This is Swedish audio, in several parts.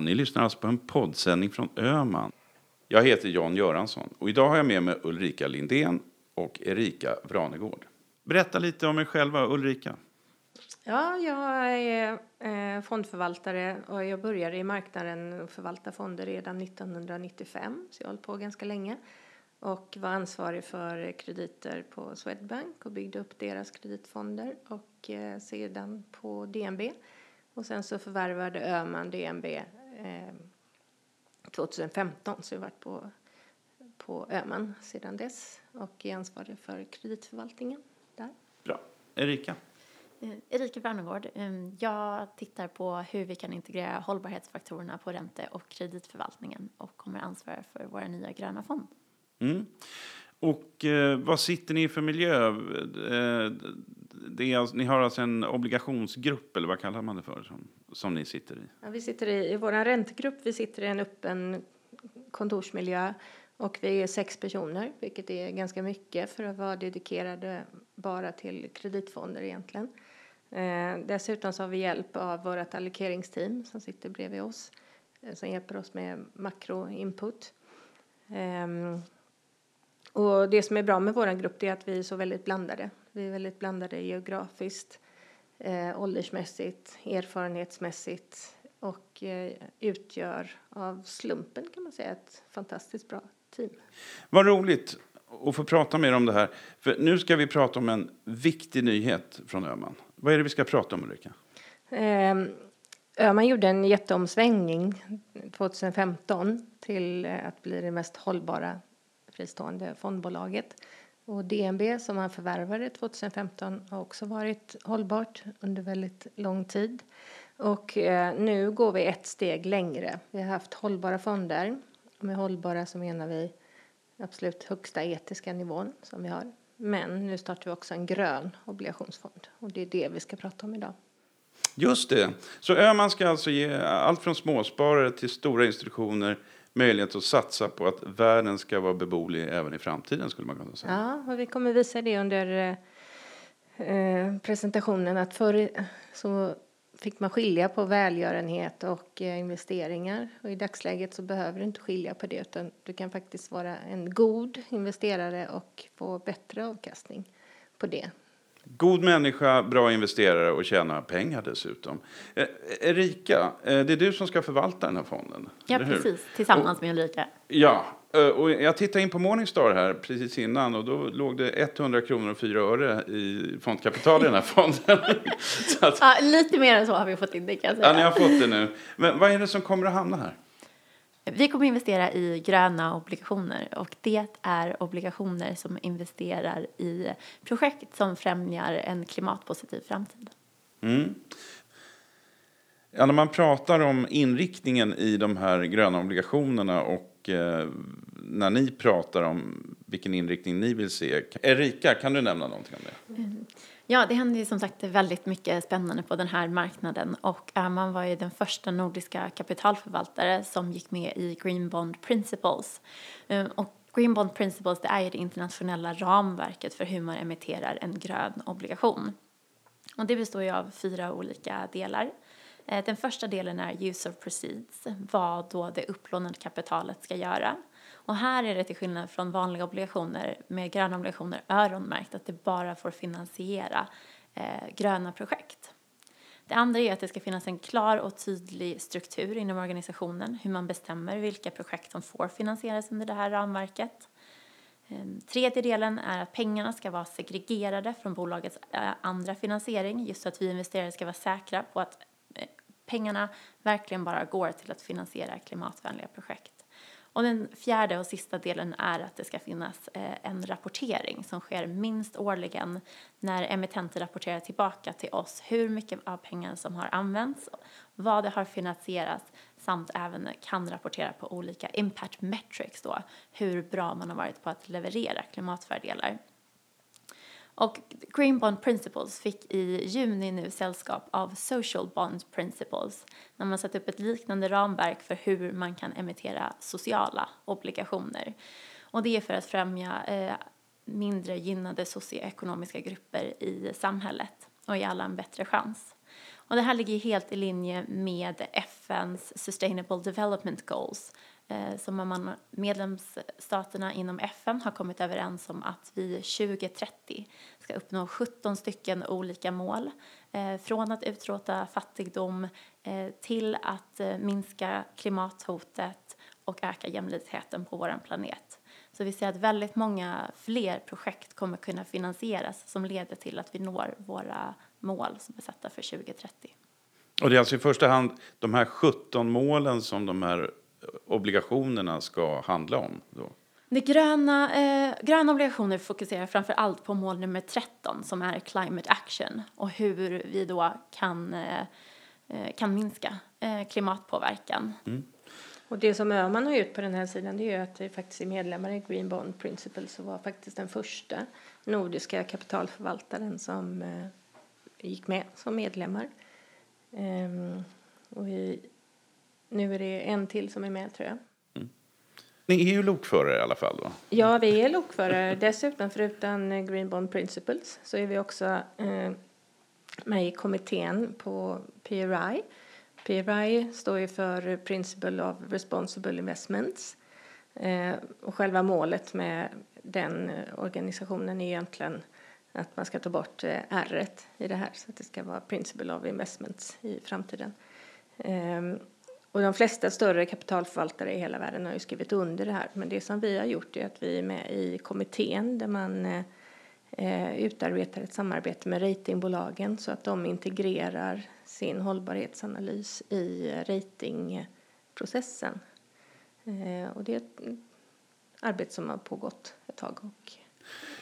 Ni lyssnar alltså på en poddsändning från Öman. Jag heter Jan Göransson och idag har jag med mig Ulrika Lindén och Erika Vranegård. Berätta lite om er själva, Ulrika. Ja, jag är eh, fondförvaltare och jag började i marknaden och förvalta fonder redan 1995, så jag har hållit på ganska länge och var ansvarig för krediter på Swedbank och byggde upp deras kreditfonder och eh, sedan på DNB. Och sen så förvärvade Öhman DNB eh, 2015 så jag har varit på, på Öhman sedan dess och är ansvarig för kreditförvaltningen där. Bra. Erika? Eh, Erika Brannegård, jag tittar på hur vi kan integrera hållbarhetsfaktorerna på ränte och kreditförvaltningen och kommer ansvara för våra nya gröna fond. Mm. Och eh, vad sitter ni för miljö? Eh, det är, alltså, ni har alltså en obligationsgrupp, eller vad kallar man det för, som, som ni sitter i? Ja, vi sitter i, i vår räntegrupp, vi sitter i en öppen kontorsmiljö och vi är sex personer, vilket är ganska mycket för att vara dedikerade bara till kreditfonder egentligen. Eh, dessutom så har vi hjälp av vårt allokeringsteam som sitter bredvid oss, eh, som hjälper oss med makroinput. Eh, och det som är bra med vår grupp är att vi är så väldigt blandade. Vi är väldigt blandade geografiskt, eh, åldersmässigt, erfarenhetsmässigt och eh, utgör av slumpen kan man säga ett fantastiskt bra team. Vad roligt att få prata med er om det här. För nu ska vi prata om en viktig nyhet från Öhman. Vad är det vi ska prata om, Ulrika? Eh, Öhman gjorde en jätteomsvängning 2015 till att bli det mest hållbara fristående fondbolaget. Och DNB som han förvärvade 2015 har också varit hållbart under väldigt lång tid. Och eh, nu går vi ett steg längre. Vi har haft hållbara fonder. Med hållbara så menar vi absolut högsta etiska nivån som vi har. Men nu startar vi också en grön obligationsfond och det är det vi ska prata om idag. Just det. Så Öhman ska alltså ge allt från småsparare till stora institutioner möjlighet att satsa på att världen ska vara beboelig även i framtiden skulle man kunna säga. Ja, och vi kommer visa det under eh, presentationen att förr så fick man skilja på välgörenhet och eh, investeringar och i dagsläget så behöver du inte skilja på det utan du kan faktiskt vara en god investerare och få bättre avkastning på det. God människa, bra investerare och tjäna pengar dessutom. Eh, Erika, eh, det är du som ska förvalta den här fonden. Ja, precis. Tillsammans med Ulrika. Ja, eh, och jag tittade in på Morningstar här precis innan och då låg det 100 kronor och 4 öre i fondkapital i den här fonden. Att, Ja, lite mer än så har vi fått in det kan jag ja, ni säga. har fått det nu. Men vad är det som kommer att hamna här? Vi kommer investera i gröna obligationer och det är obligationer som investerar i projekt som främjar en klimatpositiv framtid. Mm. Ja, när man pratar om inriktningen i de här gröna obligationerna och eh, när ni pratar om vilken inriktning ni vill se. Erika, kan du nämna någonting om det? Ja, det händer ju som sagt väldigt mycket spännande på den här marknaden och eh, Öhman var ju den första nordiska kapitalförvaltare som gick med i Green Bond Principles. Ehm, och Green Bond Principles det är ju det internationella ramverket för hur man emitterar en grön obligation. Och det består ju av fyra olika delar. Eh, den första delen är use of proceeds, vad då det upplånade kapitalet ska göra. Och här är det till skillnad från vanliga obligationer med gröna obligationer öronmärkt att det bara får finansiera eh, gröna projekt. Det andra är att det ska finnas en klar och tydlig struktur inom organisationen, hur man bestämmer vilka projekt som får finansieras under det här ramverket. Ehm, tredje delen är att pengarna ska vara segregerade från bolagets eh, andra finansiering, just så att vi investerare ska vara säkra på att eh, pengarna verkligen bara går till att finansiera klimatvänliga projekt. Och den fjärde och sista delen är att det ska finnas eh, en rapportering som sker minst årligen när emittenter rapporterar tillbaka till oss hur mycket av pengarna som har använts, vad det har finansierats samt även kan rapportera på olika impact metrics då, hur bra man har varit på att leverera klimatfördelar. Och Green Bond Principles fick i juni nu sällskap av Social Bond Principles när man satt upp ett liknande ramverk för hur man kan emittera sociala obligationer. Och det är för att främja eh, mindre gynnade socioekonomiska grupper i samhället och ge alla en bättre chans. Och det här ligger helt i linje med FNs Sustainable Development Goals Eh, som man, medlemsstaterna inom FN har kommit överens om att vi 2030 ska uppnå 17 stycken olika mål. Eh, från att utrota fattigdom eh, till att minska klimathotet och öka jämlikheten på vår planet. Så vi ser att väldigt många fler projekt kommer kunna finansieras som leder till att vi når våra mål som är satta för 2030. Och det är alltså i första hand de här 17 målen som de här obligationerna ska handla om? Då. Det gröna, eh, gröna obligationer fokuserar framför allt på mål nummer 13 som är climate action och hur vi då kan, eh, eh, kan minska eh, klimatpåverkan. Mm. Och det som Öhman har gjort på den här sidan det är att vi faktiskt är medlemmar i Green Bond Principle som var faktiskt den första nordiska kapitalförvaltaren som eh, gick med som medlemmar. Um, och vi, nu är det en till som är med tror jag. Mm. Ni är ju lokförare i alla fall då? Ja, vi är lokförare. Dessutom, förutom Green Bond Principles, så är vi också eh, med i kommittén på PRI. PRI står ju för Principle of Responsible Investments. Eh, och själva målet med den organisationen är egentligen att man ska ta bort eh, R i det här så att det ska vara Principle of Investments i framtiden. Ehm, och de flesta större kapitalförvaltare i hela världen har ju skrivit under det här. Men det som vi har gjort är att vi är med i kommittén där man eh, utarbetar ett samarbete med ratingbolagen så att de integrerar sin hållbarhetsanalys i ratingprocessen. Eh, och det är ett arbete som har pågått ett tag och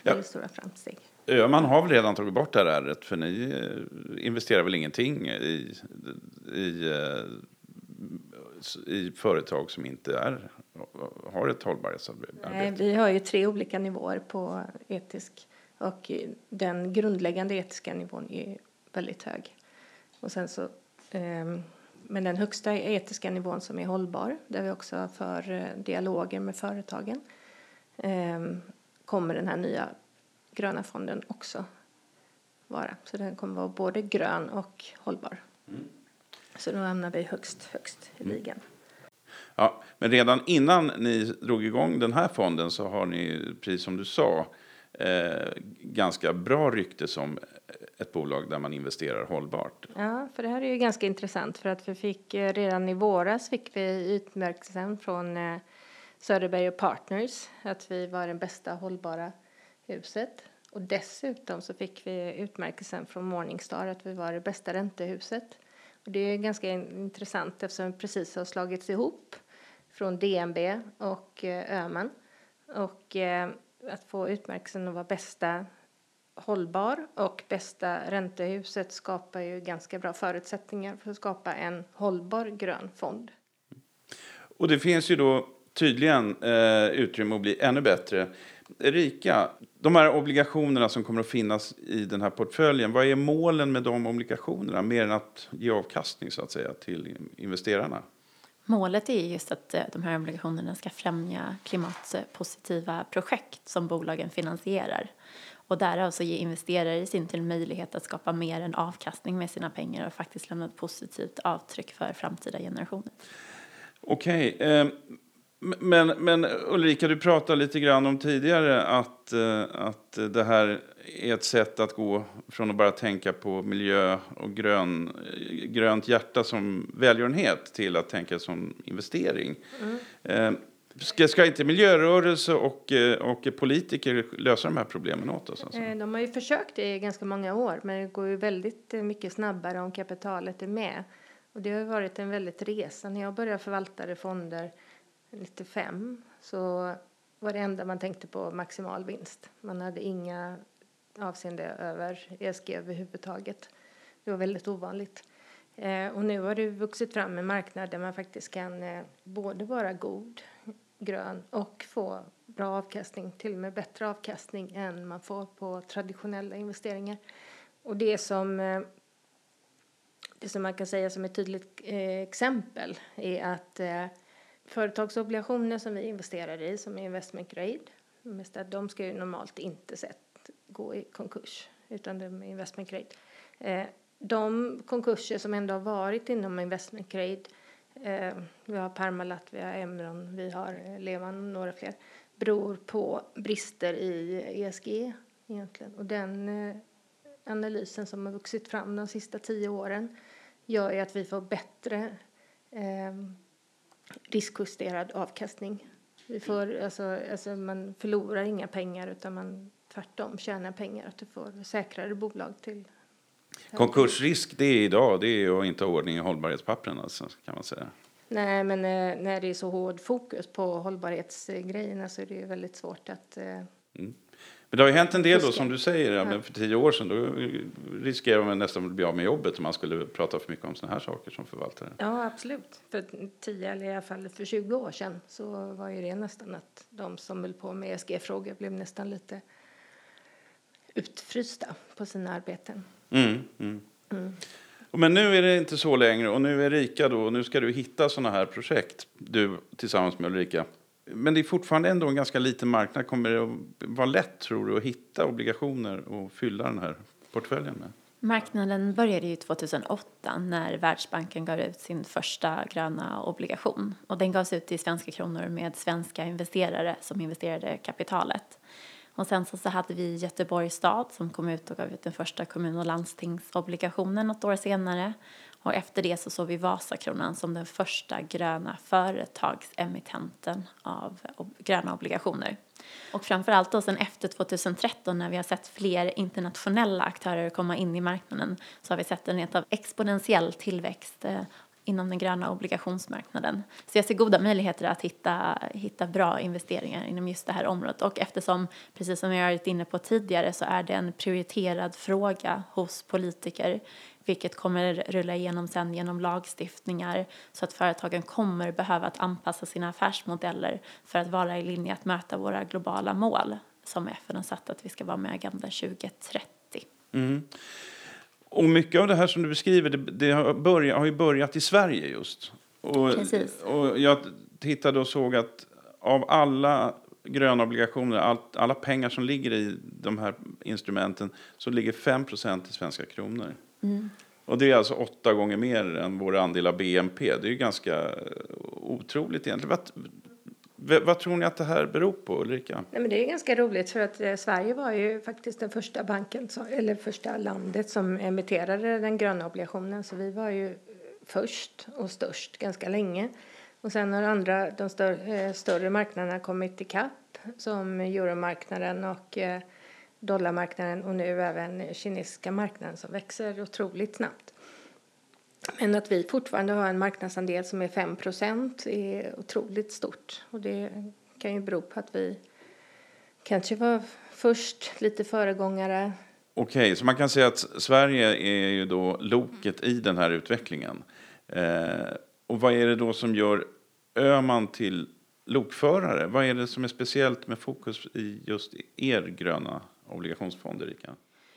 det är ja. stora framsteg. Man har väl redan tagit bort det här ärret för ni eh, investerar väl ingenting i, i, eh, i företag som inte är, har ett hållbarhetsarbete? Nej, vi har ju tre olika nivåer på etisk och den grundläggande etiska nivån är väldigt hög. Och sen så, ehm, men den högsta etiska nivån som är hållbar, där vi också för eh, dialoger med företagen, ehm, kommer den här nya gröna fonden också vara. Så den kommer vara både grön och hållbar. Mm. Så då hamnar vi högst, högst i mm. ligan. Ja, men redan innan ni drog igång den här fonden så har ni, precis som du sa, eh, ganska bra rykte som ett bolag där man investerar hållbart. Ja, för det här är ju ganska intressant för att vi fick eh, redan i våras fick vi utmärkelsen från eh, Söderberg och Partners att vi var den bästa hållbara huset. Och dessutom så fick vi utmärkelsen från Morningstar att vi var det bästa räntehuset. Och det är ganska intressant eftersom det precis har slagits ihop från DNB och eh, Öhman. Och eh, att få utmärkelsen att vara bästa hållbar och bästa räntehuset skapar ju ganska bra förutsättningar för att skapa en hållbar grön fond. Och det finns ju då tydligen eh, utrymme att bli ännu bättre. Erika, de här obligationerna som kommer att finnas i den här portföljen, vad är målen med de obligationerna mer än att ge avkastning så att säga till investerarna? Målet är just att eh, de här obligationerna ska främja klimatpositiva projekt som bolagen finansierar och därav så ger investerare i sin tur möjlighet att skapa mer än avkastning med sina pengar och faktiskt lämna ett positivt avtryck för framtida generationer. Okej, okay, eh, men, men Ulrika, du pratade lite grann om tidigare att, eh, att det här är ett sätt att gå från att bara tänka på miljö och grön, grönt hjärta som välgörenhet till att tänka som investering. Mm. Eh, ska, ska inte miljörörelse och, eh, och politiker lösa de här problemen åt oss? Alltså? De har ju försökt i ganska många år, men det går ju väldigt mycket snabbare om kapitalet är med. Och det har varit en väldigt resa. När jag började förvalta fonder 95 så var det enda man tänkte på maximal vinst. Man hade inga avseende över ESG överhuvudtaget. Det var väldigt ovanligt. Eh, och nu har det vuxit fram en marknad där man faktiskt kan eh, både vara god, grön och få bra avkastning, till och med bättre avkastning än man får på traditionella investeringar. Och det som, eh, det som man kan säga som ett tydligt exempel är att företagsobligationer som vi investerar i, som är investment grade, de ska ju normalt inte sett gå i konkurs, utan de är investment grade. Eh, de konkurser som ändå har varit inom investment grade, eh, vi har Parmalat, vi har Emron, vi har Levan och några fler, beror på brister i ESG egentligen. Och den eh, analysen som har vuxit fram de sista tio åren gör ju att vi får bättre riskjusterad avkastning. Vi får, alltså, alltså man förlorar inga pengar utan man tvärtom tjänar pengar. Att du får säkrare bolag till Konkursrisk det är idag det är att inte ha ordning i hållbarhetspappren alltså, kan man säga. Nej, men eh, när det är så hård fokus på hållbarhetsgrejerna så är det väldigt svårt att... Mm. Men det har ju hänt en del då, som du säger, ja. för tio år sedan då riskerar man nästan att bli av med jobbet om man skulle prata för mycket om sådana här saker som förvaltare. Ja, absolut. För tio, eller i alla fall för 20 år sedan så var ju det nästan att de som höll på med ESG-frågor blev nästan lite utfrysta på sina arbeten. Mm, mm. Mm. Men nu är det inte så längre och nu är Rika då, nu ska du hitta sådana här projekt, du tillsammans med Ulrika. Men det är fortfarande ändå en ganska liten marknad. Kommer det att vara lätt, tror du, att hitta obligationer och fylla den här portföljen med? Marknaden började ju 2008 när Världsbanken gav ut sin första gröna obligation. Och den gavs ut i svenska kronor med svenska investerare som investerade kapitalet. Och sen så, så hade vi Göteborgs stad som kom ut och gav ut den första kommun och landstingsobligationen något år senare. Och efter det så såg vi Vasakronan som den första gröna företagsemittenten av gröna obligationer. Och framförallt då sen efter 2013 när vi har sett fler internationella aktörer komma in i marknaden så har vi sett en rent av exponentiell tillväxt eh, inom den gröna obligationsmarknaden. Så jag ser goda möjligheter att hitta, hitta bra investeringar inom just det här området. Och eftersom, precis som jag varit inne på tidigare, så är det en prioriterad fråga hos politiker vilket kommer rulla igenom sen genom lagstiftningar så att företagen kommer behöva att anpassa sina affärsmodeller för att vara i linje att möta våra globala mål som FN har satt att vi ska vara med Agenda 2030. Mm. Och mycket av det här som du beskriver, det, det har, börjat, har ju börjat i Sverige just. Och, Precis. och jag tittade och såg att av alla gröna obligationer, all, alla pengar som ligger i de här instrumenten, så ligger 5% i svenska kronor. Mm. Och det är alltså åtta gånger mer än vår andel av BNP. Det är ju ganska eh, otroligt egentligen. Vad, vad tror ni att det här beror på, Ulrika? Nej, men det är ganska roligt för att eh, Sverige var ju faktiskt den första banken, eller första landet som emitterade den gröna obligationen. Så vi var ju först och störst ganska länge. Och sen har andra, de större, eh, större marknaderna kommit ikapp som euromarknaden och eh, dollarmarknaden och nu även kinesiska marknaden som växer otroligt snabbt. Men att vi fortfarande har en marknadsandel som är 5% är otroligt stort. Och det kan ju bero på att vi kanske var först, lite föregångare. Okej, okay, så man kan säga att Sverige är ju då loket i den här utvecklingen. Eh, och vad är det då som gör Öman till lokförare? Vad är det som är speciellt med fokus i just er gröna obligationsfond, Erika?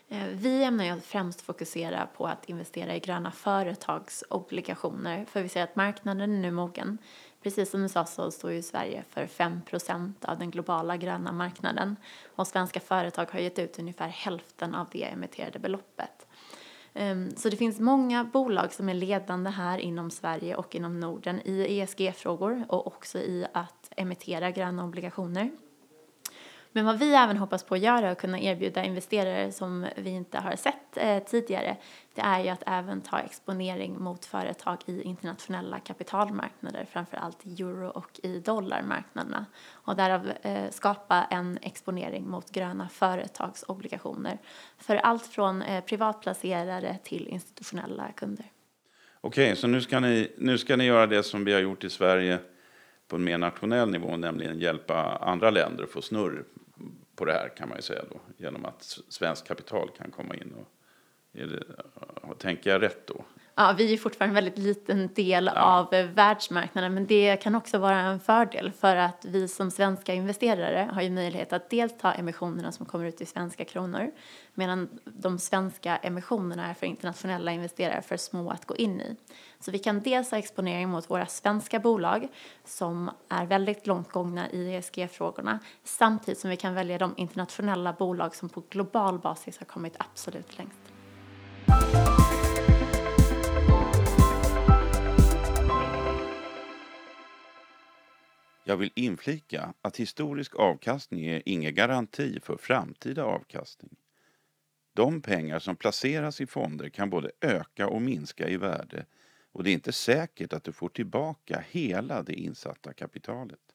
Eh, vi ämnar ju främst fokusera på att investera i gröna företagsobligationer för vi ser att marknaden är nu mogen. Precis som du sa så står ju Sverige för 5% av den globala gröna marknaden och svenska företag har gett ut ungefär hälften av det emitterade beloppet. Ehm, så det finns många bolag som är ledande här inom Sverige och inom Norden i ESG-frågor och också i att emittera gröna obligationer. Men vad vi även hoppas på att göra och kunna erbjuda investerare som vi inte har sett eh, tidigare det är ju att även ta exponering mot företag i internationella kapitalmarknader, framför allt i euro och i dollarmarknaderna och därav eh, skapa en exponering mot gröna företagsobligationer för allt från eh, privatplacerare till institutionella kunder. Okej, okay, så nu ska, ni, nu ska ni göra det som vi har gjort i Sverige på en mer nationell nivå, nämligen hjälpa andra länder att få snurr på det här kan man ju säga då, genom att svenskt kapital kan komma in. Och, är det, tänker jag rätt då? Ja, vi är fortfarande en väldigt liten del ja. av världsmarknaden men det kan också vara en fördel för att vi som svenska investerare har ju möjlighet att delta emissionerna som kommer ut i svenska kronor medan de svenska emissionerna är för internationella investerare för små att gå in i. Så vi kan dels ha exponering mot våra svenska bolag som är väldigt långt gångna i ESG-frågorna samtidigt som vi kan välja de internationella bolag som på global basis har kommit absolut längst. Jag vill inflika att historisk avkastning är ingen garanti för framtida avkastning. De pengar som placeras i fonder kan både öka och minska i värde och det är inte säkert att du får tillbaka hela det insatta kapitalet.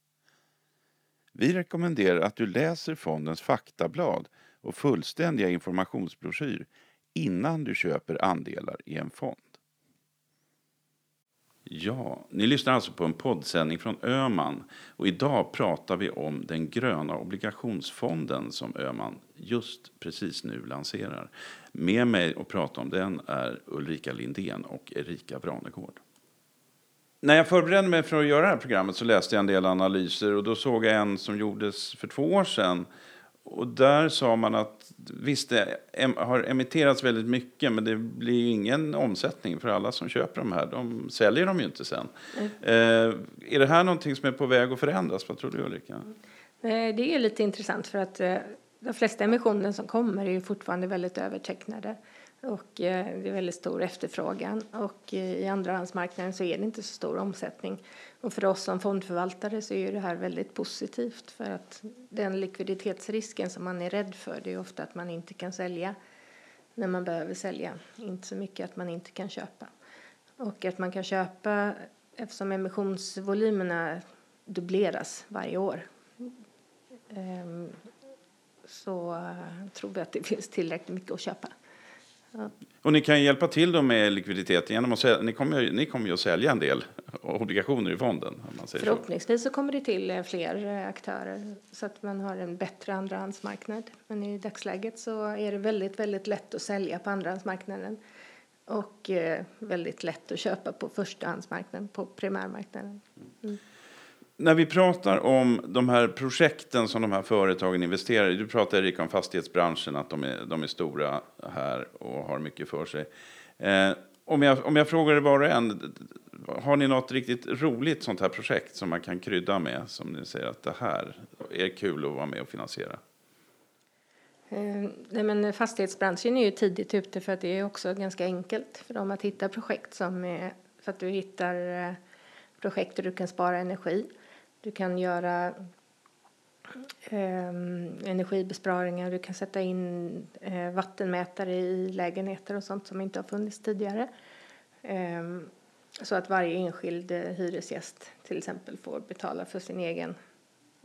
Vi rekommenderar att du läser fondens faktablad och fullständiga informationsbroschyr innan du köper andelar i en fond. Ja, ni lyssnar alltså på en poddsändning från Öman och idag pratar vi om den gröna obligationsfonden som Öman just precis nu lanserar. Med mig och prata om den är Ulrika Lindén och Erika Branegård. När jag förberedde mig för att göra det här programmet så läste jag en del analyser och då såg jag en som gjordes för två år sedan och där sa man att visst, det har emitterats väldigt mycket men det blir ingen omsättning för alla som köper de här. De säljer dem ju inte sen. Mm. Eh, är det här någonting som är på väg att förändras? Vad tror du Ulrika? Eh, det är lite intressant för att eh, de flesta emissioner som kommer är ju fortfarande väldigt övertecknade. Och eh, det är väldigt stor efterfrågan och eh, i andrahandsmarknaden så är det inte så stor omsättning. Och för oss som fondförvaltare så är det här väldigt positivt för att den likviditetsrisken som man är rädd för det är ofta att man inte kan sälja när man behöver sälja, inte så mycket att man inte kan köpa. Och att man kan köpa eftersom emissionsvolymerna dubbleras varje år ehm, så eh, tror vi att det finns tillräckligt mycket att köpa. Och ni kan hjälpa till då med likviditet genom att sälja, ni kommer, ni kommer ju att sälja en del obligationer i fonden. Om man säger Förhoppningsvis så. så kommer det till eh, fler eh, aktörer så att man har en bättre andrahandsmarknad. Men i dagsläget så är det väldigt, väldigt lätt att sälja på andrahandsmarknaden och eh, väldigt lätt att köpa på förstahandsmarknaden, på primärmarknaden. Mm när vi pratar om de här projekten som de här företagen investerar i. Du pratar Erika om fastighetsbranschen, att de är, de är stora här och har mycket för sig. Eh, om, jag, om jag frågar er var och en, har ni något riktigt roligt sånt här projekt som man kan krydda med? Som ni säger att det här är kul att vara med och finansiera? Eh, nej men fastighetsbranschen är ju tidigt ute för att det är också ganska enkelt för dem att hitta projekt som är, för att du hittar eh, projekt där du kan spara energi. Du kan göra eh, energibesparingar, du kan sätta in eh, vattenmätare i lägenheter och sånt som inte har funnits tidigare. Eh, så att varje enskild eh, hyresgäst till exempel får betala för sin egen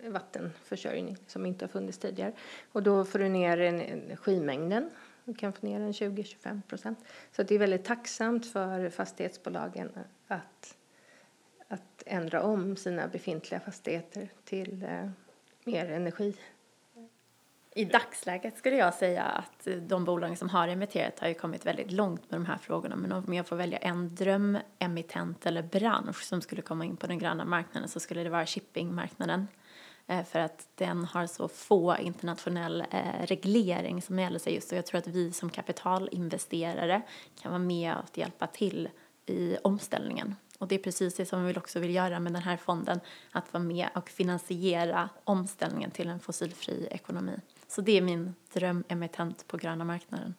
vattenförsörjning som inte har funnits tidigare. Och då får du ner energimängden. Du kan få ner den 20-25 procent. Så det är väldigt tacksamt för fastighetsbolagen att att ändra om sina befintliga fastigheter till eh, mer energi. I dagsläget skulle jag säga att eh, de bolag som har emitterat har ju kommit väldigt långt med de här frågorna. Men om jag får välja en drömemittent eller bransch som skulle komma in på den gröna marknaden så skulle det vara shippingmarknaden. Eh, för att den har så få internationell eh, reglering som gäller sig just och jag tror att vi som kapitalinvesterare kan vara med och hjälpa till i omställningen. Och det är precis det som vi också vill göra med den här fonden, att vara med och finansiera omställningen till en fossilfri ekonomi. Så det är min drömemittent på gröna marknaden.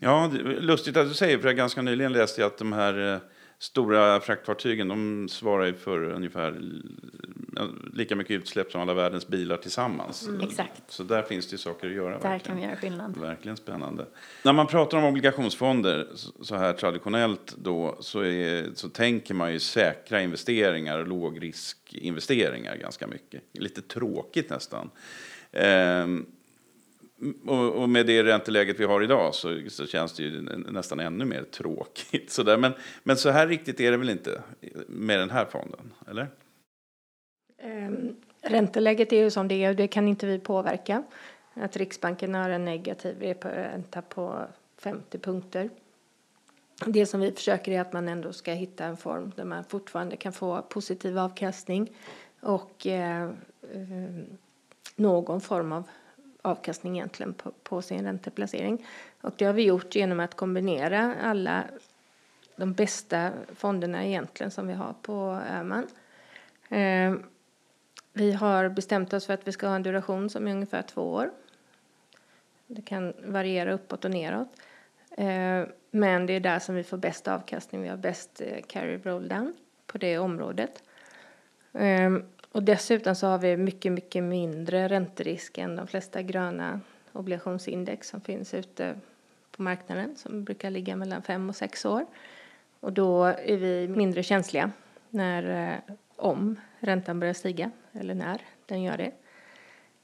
Ja, lustigt att du säger, för jag ganska nyligen läste jag att de här eh, stora fraktfartygen de svarar ju för ungefär lika mycket utsläpp som alla världens bilar tillsammans. Mm. Exakt. Så där finns det saker att göra. Där verkligen. kan vi göra skillnad. Verkligen spännande. När man pratar om obligationsfonder så här traditionellt då så, är, så tänker man ju säkra investeringar och lågriskinvesteringar ganska mycket. Lite tråkigt nästan. Ehm, och, och, med det ränteläget vi har idag så, så känns det ju nästan ännu mer tråkigt. Så där. Men, men så här riktigt är det väl inte med den här fonden, eller? Ehm, ränteläget är ju som det är och det kan inte vi påverka. Att Riksbanken har en negativ ränta på 50 punkter. Det som vi försöker är att man ändå ska hitta en form där man fortfarande kan få positiv avkastning och eh, eh, någon form av avkastning egentligen på, på sin ränteplacering. Och det har vi gjort genom att kombinera alla de bästa fonderna egentligen som vi har på Öhman. Eh, vi har bestämt oss för att vi ska ha en duration som är ungefär två år. Det kan variera uppåt och neråt. Eh, men det är där som vi får bäst avkastning. Vi har bäst eh, carry roll down på det området. Ehm, och dessutom så har vi mycket, mycket mindre ränterisk än de flesta gröna obligationsindex som finns ute på marknaden som brukar ligga mellan fem och sex år. Och då är vi mindre känsliga när, eh, om räntan börjar stiga eller när den gör det.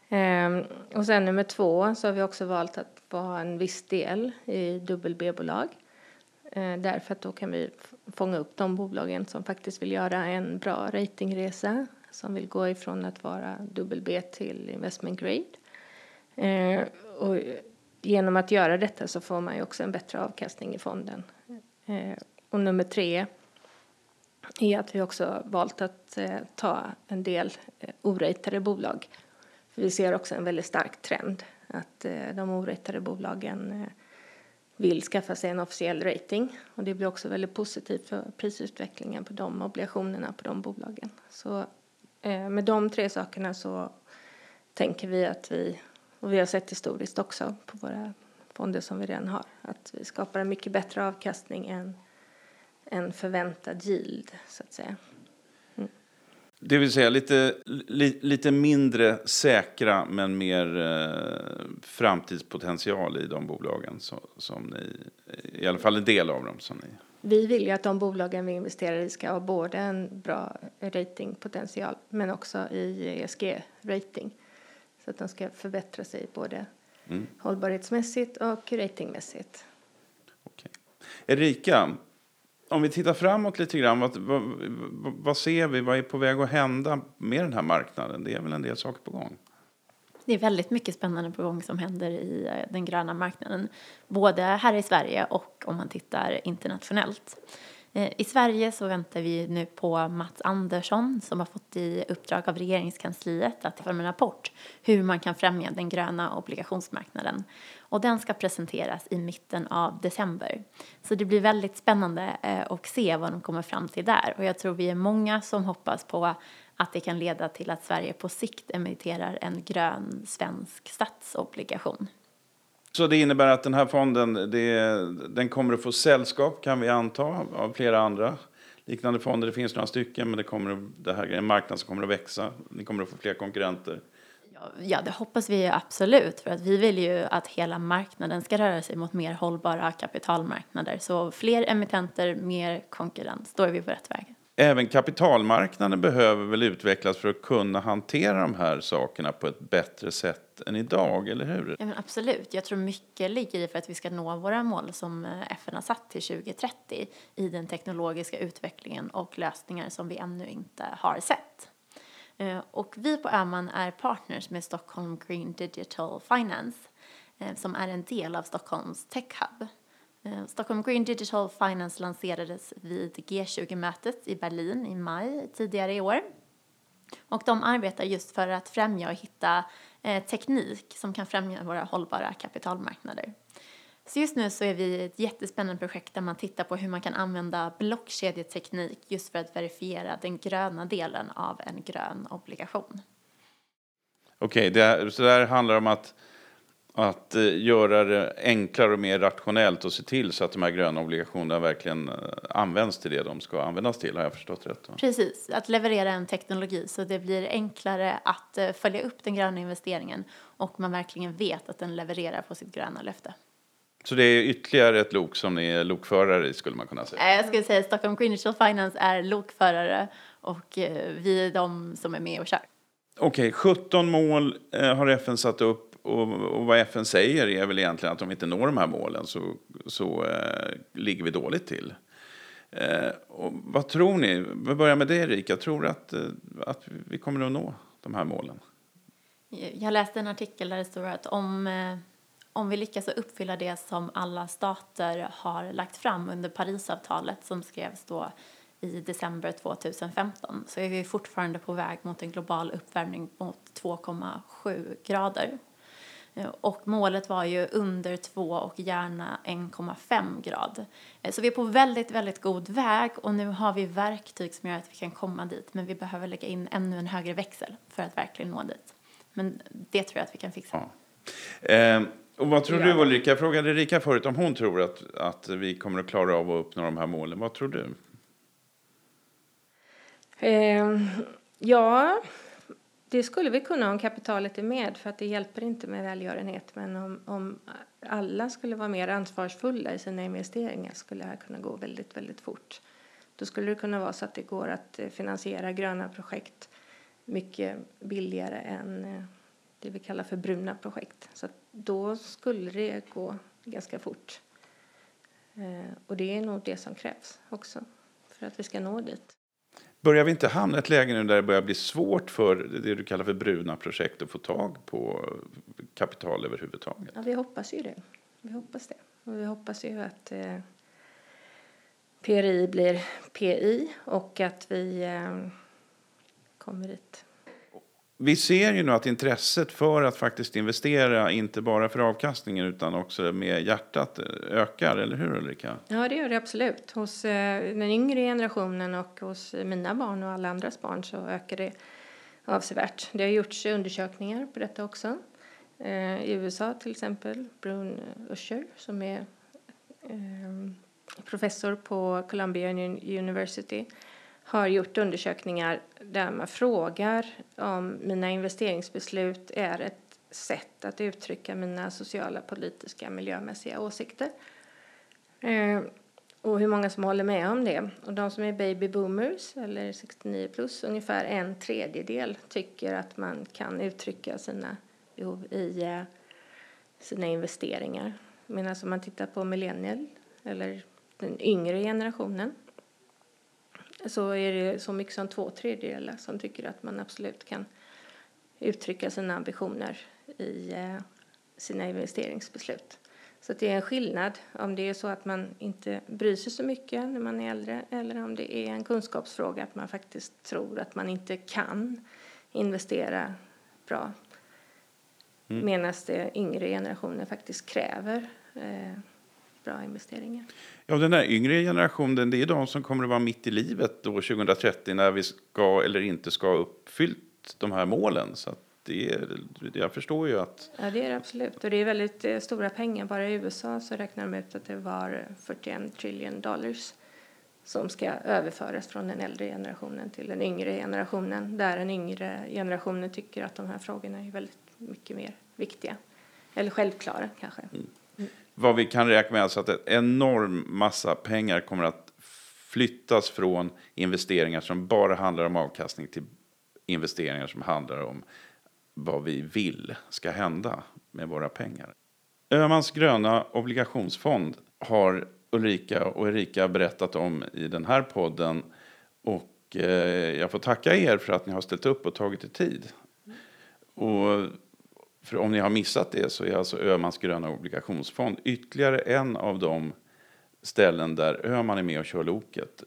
Ehm, och sen nummer två så har vi också valt att ha en viss del i dubbel B-bolag. Ehm, därför att då kan vi fånga upp de bolagen som faktiskt vill göra en bra ratingresa som vill gå ifrån att vara dubbel B till investment grade. Ehm, och genom att göra detta så får man ju också en bättre avkastning i fonden. Ehm, och nummer tre är att vi också valt att eh, ta en del eh, oratade bolag vi ser också en väldigt stark trend att eh, de orättade bolagen eh, vill skaffa sig en officiell rating och det blir också väldigt positivt för prisutvecklingen på de obligationerna på de bolagen. Så med de tre sakerna så tänker vi att vi, och vi har sett historiskt också på våra fonder som vi redan har, att vi skapar en mycket bättre avkastning än en förväntad yield så att säga. Det vill säga lite, li, lite mindre säkra men mer eh, framtidspotential i de bolagen som, som ni, i alla fall en del av dem som ni. Vi vill ju att de bolagen vi investerar i ska ha både en bra ratingpotential men också i ESG-rating. Så att de ska förbättra sig både mm. hållbarhetsmässigt och ratingmässigt. Okay. Erika, om vi tittar framåt lite grann, vad, vad, vad, ser vi? Vad är på väg att hända med den här marknaden? Det är väl en del saker på gång? Det är väldigt mycket spännande på gång som händer i eh, den gröna marknaden, både här i Sverige och om man tittar internationellt. Eh, I Sverige så väntar vi nu på Mats Andersson som har fått i uppdrag av regeringskansliet att ta fram en rapport hur man kan främja den gröna obligationsmarknaden. Och den ska presenteras i mitten av december. Så det blir väldigt spännande eh, att se vad de kommer fram till där. Och jag tror vi är många som hoppas på att det kan leda till att Sverige på sikt emitterar en grön svensk statsobligation. Så det innebär att den här fonden det, den kommer att få sällskap kan vi anta av flera andra liknande fonder. Det finns några stycken men det, kommer, det här är en marknad som kommer att växa. Ni kommer att få fler konkurrenter. Ja, det hoppas vi absolut för att vi vill ju att hela marknaden ska röra sig mot mer hållbara kapitalmarknader. Så fler emittenter, mer konkurrens, då är vi på rätt väg även kapitalmarknaden behöver väl utvecklas för att kunna hantera de här sakerna på ett bättre sätt än idag, eller hur? Ja, men absolut. Jag tror mycket ligger i för att vi ska nå våra mål som eh, FN har satt till 2030 i den teknologiska utvecklingen och lösningar som vi ännu inte har sett. Eh, och vi på Öman är partners med Stockholm Green Digital Finance eh, som är en del av Stockholms Tech Hub. Eh, Stockholm Green Digital Finance lanserades vid G20-mötet i Berlin i maj tidigare i år. Och de arbetar just för att främja och hitta teknik som kan främja våra hållbara kapitalmarknader. Så just nu så är vi i ett jättespännande projekt där man tittar på hur man kan använda blockkedjeteknik just för att verifiera den gröna delen av en grön obligation. Okej, okay, så det här handlar om att att eh, göra det enklare och mer rationellt och se till så att de här gröna obligationerna verkligen eh, används till det de ska användas till. Har jag förstått rätt? Precis, att leverera en teknologi så det blir enklare att eh, följa upp den gröna investeringen och man verkligen vet att den levererar på sitt gröna löfte. Så det är ytterligare ett lok som ni är lokförare i skulle man kunna säga? Jag skulle säga att Stockholm Green Finance är lokförare och vi är de som är med och kör. Okej, okay, 17 mål har FN satt upp och, och, vad FN säger är väl egentligen att om vi inte når de här målen så, så eh, ligger vi dåligt till. Eh, och vad tror ni? Vi börjar med dig Erika. Tror du att, eh, att vi kommer att nå de här målen? Jag läste en artikel där det står att om, eh, om vi lyckas uppfylla det som alla stater har lagt fram under Parisavtalet som skrevs då i december 2015 så är vi fortfarande på väg mot en global uppvärmning mot 2,7 grader. Eh, och målet var ju under 2 och gärna 1,5 grad. Eh, så vi är på väldigt, väldigt god väg och nu har vi verktyg som gör att vi kan komma dit. Men vi behöver lägga in ännu en högre växel för att verkligen nå dit. Men det tror jag att vi kan fixa. Ja. Eh, och vad tror du Ulrika? Jag frågade Erika förut om hon tror att, att vi kommer att klara av att uppnå de här målen. Vad tror du? Eh, Ja, det skulle vi kunna om kapitalet är med, för att det hjälper inte med välgörenhet. Men om, om alla skulle vara mer ansvarsfulla i sina investeringar skulle det här kunna gå väldigt, väldigt fort. Då skulle det kunna vara så att det går att eh, finansiera gröna projekt mycket billigare än eh, det vi kallar för bruna projekt. Så då skulle det gå ganska fort. Eh, och det är nog det som krävs också för att vi ska nå dit. Börjar vi inte hamna i ett läge nu där det börjar bli svårt för det du kallar för bruna projekt att få tag på kapital överhuvudtaget? Ja, vi hoppas ju det. Vi hoppas det. Och vi hoppas ju att eh, PRI blir PI och att vi eh, kommer dit. Vi ser ju nu att intresset för att faktiskt investera, inte bara för avkastningen utan också med hjärtat, eh, ökar. Eller hur Ulrika? Ja, det gör det absolut. Hos eh, den yngre generationen och hos mina barn och alla andras barn så ökar det avsevärt. Det har gjorts undersökningar på detta också. Eh, I USA till exempel, Brun Usher som är professor på Columbia University har gjort undersökningar där man frågar om mina investeringsbeslut är ett sätt att uttrycka mina sociala, politiska, miljömässiga åsikter. Eh, och hur många som håller med om det. Och de som är baby boomers, eller 69 plus, ungefär en tredjedel tycker att man kan uttrycka sina behov i eh, sina investeringar. Medan om man tittar på millennial, eller den yngre generationen, så är det så mycket som två tredjedelar som tycker att man absolut kan uttrycka sina ambitioner i eh, sina investeringsbeslut. Så det är en skillnad om det är så att man inte bryr sig så mycket när man är äldre eller om det är en kunskapsfråga att man faktiskt tror att man inte kan investera bra. Mm. Medan det yngre generationen faktiskt kräver eh, bra investeringar. Ja, den där yngre generationen, det är de som kommer att vara mitt i livet då 2030 när vi ska eller inte ska ha uppfyllt de här målen. Så det är, jag förstår ju att... Ja, det är det absolut. Och det är väldigt eh, stora pengar. Bara i USA så räknar de ut att det var 41 trillion dollars som ska överföras från den äldre generationen till den yngre generationen. Där den yngre generationen tycker att de här frågorna är väldigt mycket mer viktiga. Eller självklara kanske. Mm vad vi kan räkna med alltså att en enorm massa pengar kommer att flyttas från investeringar som bara handlar om avkastning till investeringar som handlar om vad vi vill ska hända med våra pengar. Öhmans gröna obligationsfond har Ulrika och Erika berättat om i den här podden. Och eh, jag får tacka er för att ni har ställt upp och tagit er tid. Och för om ni har missat det så är alltså Öhmans gröna obligationsfond ytterligare en av de ställen där Öhman är med och kör loket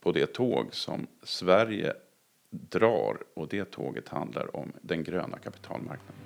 på det tåg som Sverige drar och det tåget handlar om den gröna kapitalmarknaden.